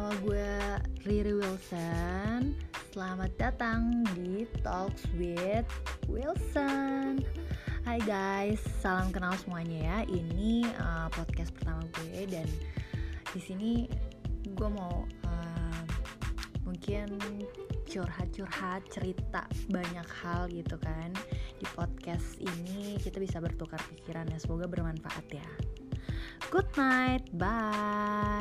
Nama gue Riri Wilson. Selamat datang di Talks with Wilson. Hai guys, salam kenal semuanya ya. Ini uh, podcast pertama gue dan di sini gue mau uh, mungkin curhat-curhat cerita banyak hal gitu kan di podcast ini kita bisa bertukar pikiran ya semoga bermanfaat ya good night bye